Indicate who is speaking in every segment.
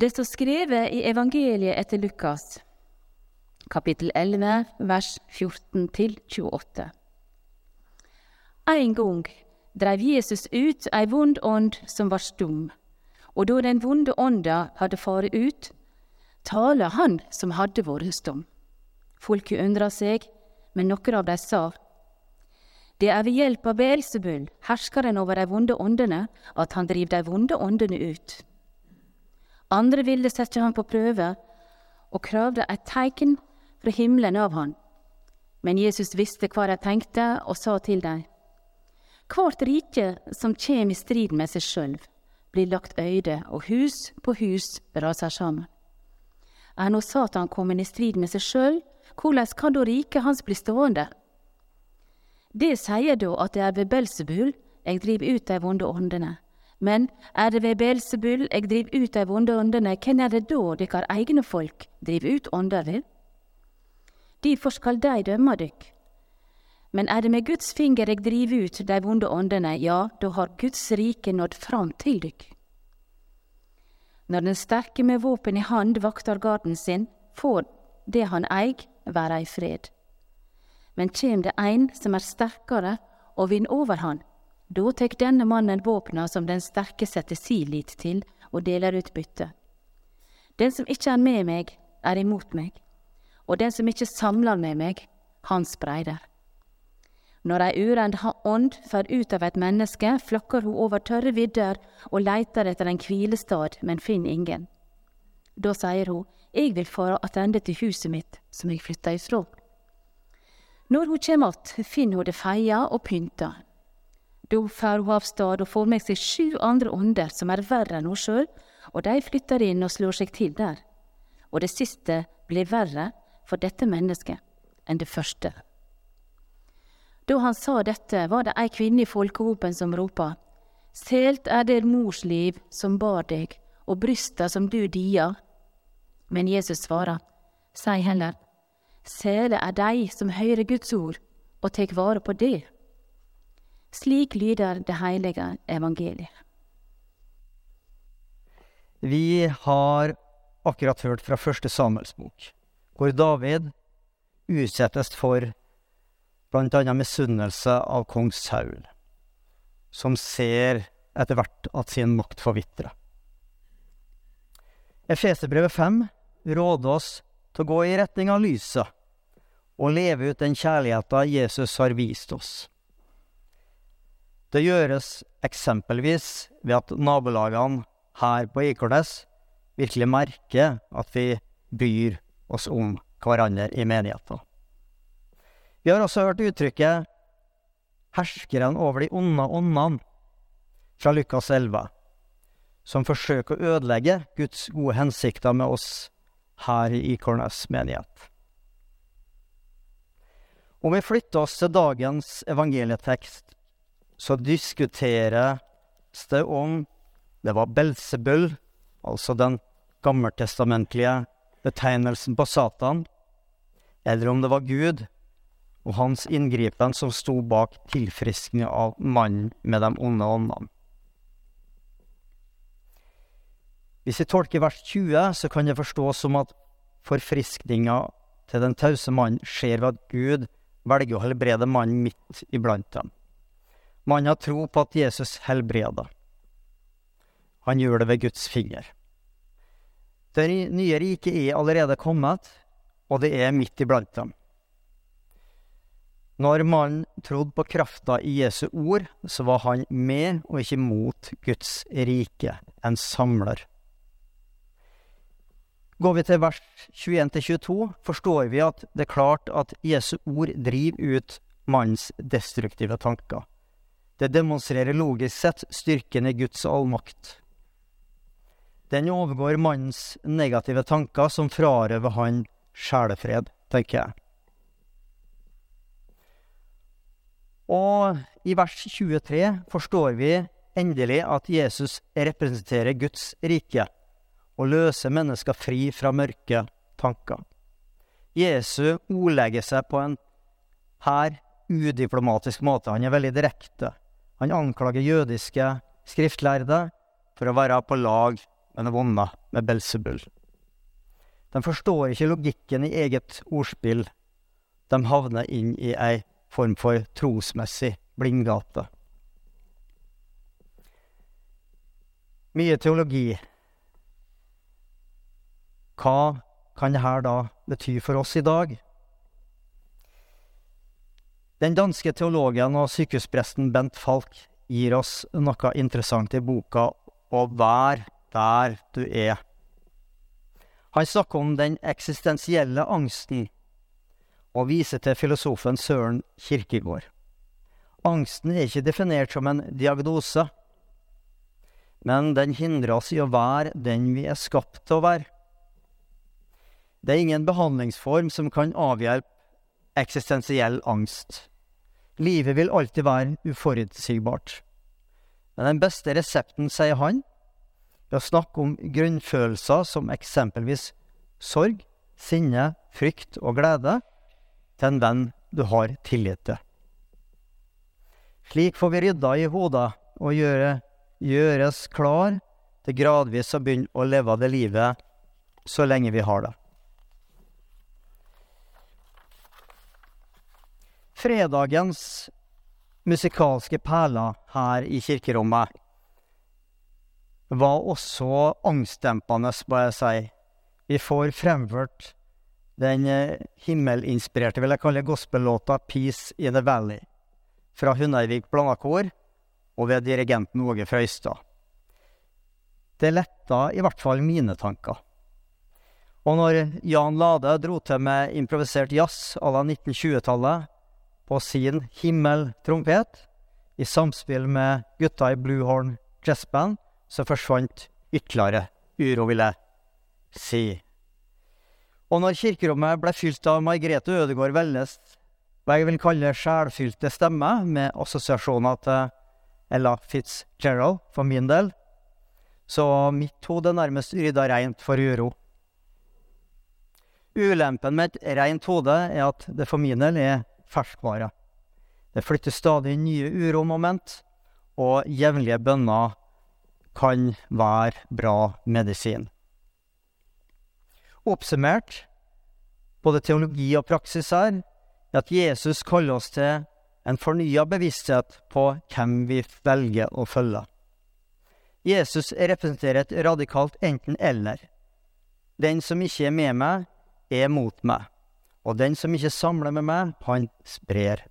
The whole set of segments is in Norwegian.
Speaker 1: Det står skrevet i evangeliet etter Lukas, kapittel 11, vers 14 28. En gang dreiv Jesus ut ei vond ånd som var stum, og da den vonde ånda hadde faret ut, tala han som hadde vært stum. Folket undra seg, men nokre av dei sa, det er ved hjelp av Beelzebul, herskeren over de vonde åndene, at han driver de vonde åndene ut. Andre ville sette ham på prøve og kravde et tegn fra himmelen av han. Men Jesus visste hva de tenkte, og sa til dem, Hvert rike som kjem i strid med seg sjølv, blir lagt øyde, og hus på hus raser sammen. Er nå Satan kommet i strid med seg sjøl, hvordan kan da riket hans bli stående? Det sier da at det er ved Belsebul jeg driver ut de vonde åndene. Men er det ved Belsebull eg driv ut dei vonde åndene, hvem er det da dykkar egne folk driv ut ånder ved? Difor skal dei dømme dykk. Men er det med Guds finger eg driv ut dei vonde åndene, ja, da har Guds rike nådd fram til dykk. Når den sterke med våpen i hand vakter garden sin, får det han eig, være i fred. Men kjem det ein som er sterkare og vinn over han, da tek denne mannen våpna som den sterke setter si lit til, og deler ut bytte. Den som ikke er med meg, er imot meg, og den som ikke samler med meg, han spreider. Når ei urend ånd fer ut av et menneske, flokker hun over tørre vidder og leiter etter en hvilestad, men finner ingen. Da sier hun, eg vil fara attende til huset mitt, som eg flytta ifrå. Når hun kjem att, finner hun det feia og pynta. Da fer hun av sted og får med seg sju andre ånder som er verre enn hun sjøl, og de flytter inn og slår seg til der. Og det siste blir verre for dette mennesket enn det første. Da han sa dette, var det ei kvinne i folkehopen som ropa, Selt er det mors liv som bar deg, og brysta som du dia. Men Jesus svara, Sei heller, Sele er dei som høyrer Guds ord og tek vare på det. Slik lyder det heilige evangeliet.
Speaker 2: Vi har akkurat hørt fra første Samuels bok, hvor David utsettes for annet misunnelse av kong Saul, som ser etter hvert at sin makt forvitrer. Efeserbrevet 5 råder oss til å gå i retning av lyset og leve ut den kjærligheten Jesus har vist oss. Det gjøres eksempelvis ved at nabolagene her på Ikornes virkelig merker at vi byr oss om hverandre i menigheten. Vi har også hørt uttrykket 'herskeren over de onde åndene' fra Lukas 11, som forsøker å ødelegge Guds gode hensikter med oss her i Ikornes menighet. Om vi flytter oss til dagens evangelietekst, så diskuteres det om det var Belsebull, altså den gammeltestamentlige betegnelsen på Satan, eller om det var Gud og hans inngripen som sto bak tilfriskningen av mannen med de onde åndene. Hvis vi tolker vers 20, så kan det forstås som at forfriskninga til den tause mannen skjer ved at Gud velger å helbrede mannen midt iblant dem. Mannen har tro på at Jesus helbreder. Han gjør det ved Guds finger. Det nye riket er allerede kommet, og det er midt iblant dem. Når mannen trodde på krafta i Jesu ord, så var han med og ikke mot Guds rike, en samler. Går vi til vers 21-22, forstår vi at det er klart at Jesu ord driver ut mannens destruktive tanker. Det demonstrerer logisk sett styrken i Guds allmakt. Den overgår mannens negative tanker, som frarøver han sjelefred, tenker jeg. Og i vers 23 forstår vi endelig at Jesus representerer Guds rike og løser mennesker fri fra mørke tanker. Jesu ordlegger seg på en her udiplomatisk måte. Han er veldig direkte. Han anklager jødiske skriftlærde for å være på lag det vonde med Belsebull. De forstår ikke logikken i eget ordspill. De havner inn i ei form for trosmessig blindgate. Mye teologi. Hva kan dette da bety for oss i dag? Den danske teologen og sykehuspresten Bent Falk gir oss noe interessant i boka 'Å være der du er'. Han snakker om den eksistensielle angsten, og viser til filosofen Søren Kirkegård. Angsten er ikke definert som en diagnose, men den hindrer oss i å være den vi er skapt til å være. Det er ingen behandlingsform som kan avhjelpe eksistensiell angst. Livet vil alltid være uforutsigbart. Men den beste resepten, sier han, er å snakke om grunnfølelser som eksempelvis sorg, sinne, frykt og glede til en venn du har tillit til. Slik får vi rydda i hodet og gjøre, gjøres klar til gradvis å begynne å leve det livet så lenge vi har det. Fredagens musikalske perler her i kirkerommet var også angstdempende, må jeg si. Vi får fremført den eh, himmelinspirerte, vil jeg kalle gospellåta 'Peace in the Valley' fra Hundeivik Blandakor og ved dirigenten Åge Frøystad. Det letta i hvert fall mine tanker. Og når Jan Lade dro til med improvisert jazz à la 1920-tallet, på sin himmeltrompet, i samspill med gutta i Bluehorn Jazzband, så forsvant ytterligere uro, vil jeg si. Og når kirkerommet ble fylt av Margrethe Ødegaard Welles, hva jeg vil kalle sjelfylte stemmer, med assosiasjoner til Ella Fitzgerald, for min del, så mitt hode nærmest rydda reint for uro. Ulempen med et reint hode er at det for min del er ferskvare. Det flytter stadig nye uromoment, og jevnlige bønner kan være bra medisin. Oppsummert, både teologi og praksis her, er at Jesus kaller oss til en fornya bevissthet på hvem vi velger å følge. Jesus representerer et radikalt enten-eller. Den som ikke er med meg, er mot meg og den som ikke samler med meg, han sprer.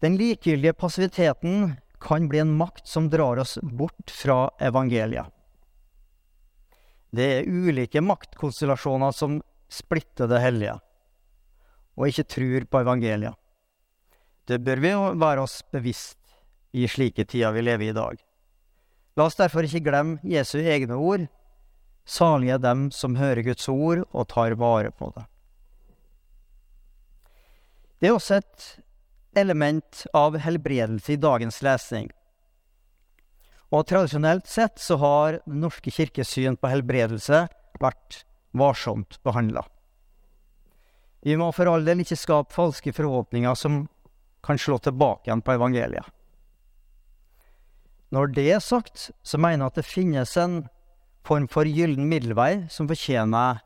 Speaker 2: Den likegyldige passiviteten kan bli en makt som drar oss bort fra evangeliet. Det er ulike maktkonstellasjoner som splitter det hellige, og ikke tror på evangeliet. Det bør vi være oss bevisst i slike tider vi lever i i dag. La oss derfor ikke glemme Jesu egne ord Salige er dem som hører Guds ord og tar vare på det. Det er også et element av helbredelse i dagens lesning. Og tradisjonelt sett så har Den norske kirkes syn på helbredelse vært varsomt behandla. Vi må for all del ikke skape falske forhåpninger som kan slå tilbake igjen på evangeliet. Når det er sagt, så mener jeg at det finnes en form for gyllen middelvei som fortjener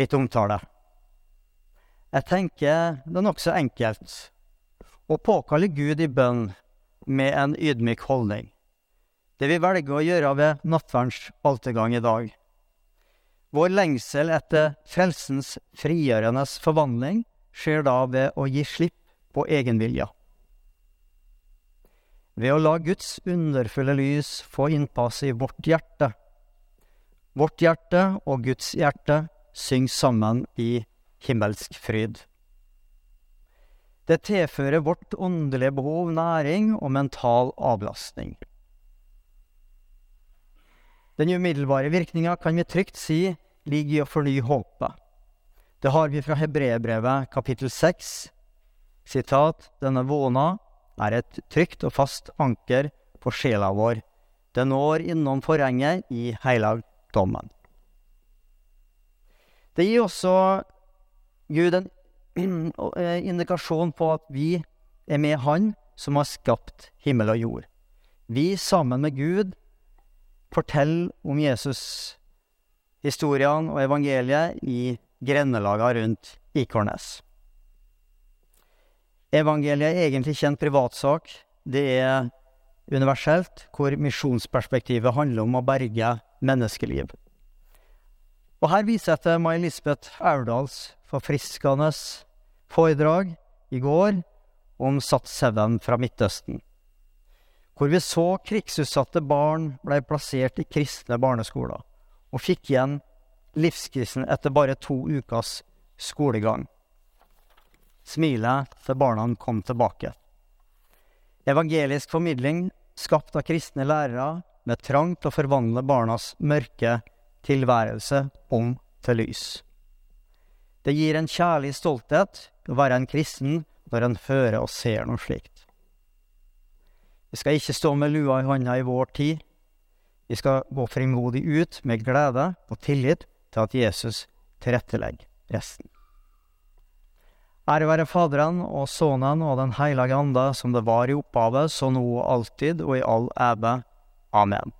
Speaker 2: litt omtale. Jeg tenker det er nokså enkelt å påkalle Gud i bønn med en ydmyk holdning. Det vi velger å gjøre ved nattverdens altergang i dag. Vår lengsel etter frelsens frigjørende forvandling skjer da ved å gi slipp på egenvilja. Ved å la Guds underfulle lys få innpass i vårt hjerte. Vårt hjerte og Guds hjerte synger sammen i himmelsk fryd. Det tilfører vårt åndelige behov næring og mental avlastning. Den umiddelbare virkninga kan vi trygt si ligger i å fornye håpet. Det har vi fra Hebreerbrevet kapittel seks. Sitat, denne våna er et trygt og fast anker for sjela vår. Det når innom forhenget i helligdommen. Det gir også Gud en indikasjon på at vi er med Han som har skapt himmel og jord. Vi sammen med Gud forteller om Jesus-historiene og evangeliet i grendelaga rundt Ikornes. Evangeliet er egentlig ikke en privatsak. Det er universelt, hvor misjonsperspektivet handler om å berge menneskeliv. Og her viser jeg til May-Lisbeth Aurdals forfriskende foredrag i går om Satseven fra Midtøsten, hvor vi så krigsutsatte barn ble plassert i kristne barneskoler, og fikk igjen livskrisen etter bare to ukers skolegang. Smilet til barna kom tilbake. Evangelisk formidling skapt av kristne lærere med trang til å forvandle barnas mørke tilværelse om til lys. Det gir en kjærlig stolthet å være en kristen når en hører og ser noe slikt. Vi skal ikke stå med lua i hånda i vår tid. Vi skal gå frimodig ut med glede og tillit til at Jesus tilrettelegger resten. Ære være Faderen og Sønnen og Den hellige ande, som det var i opphavet, så nå og alltid og i all on them.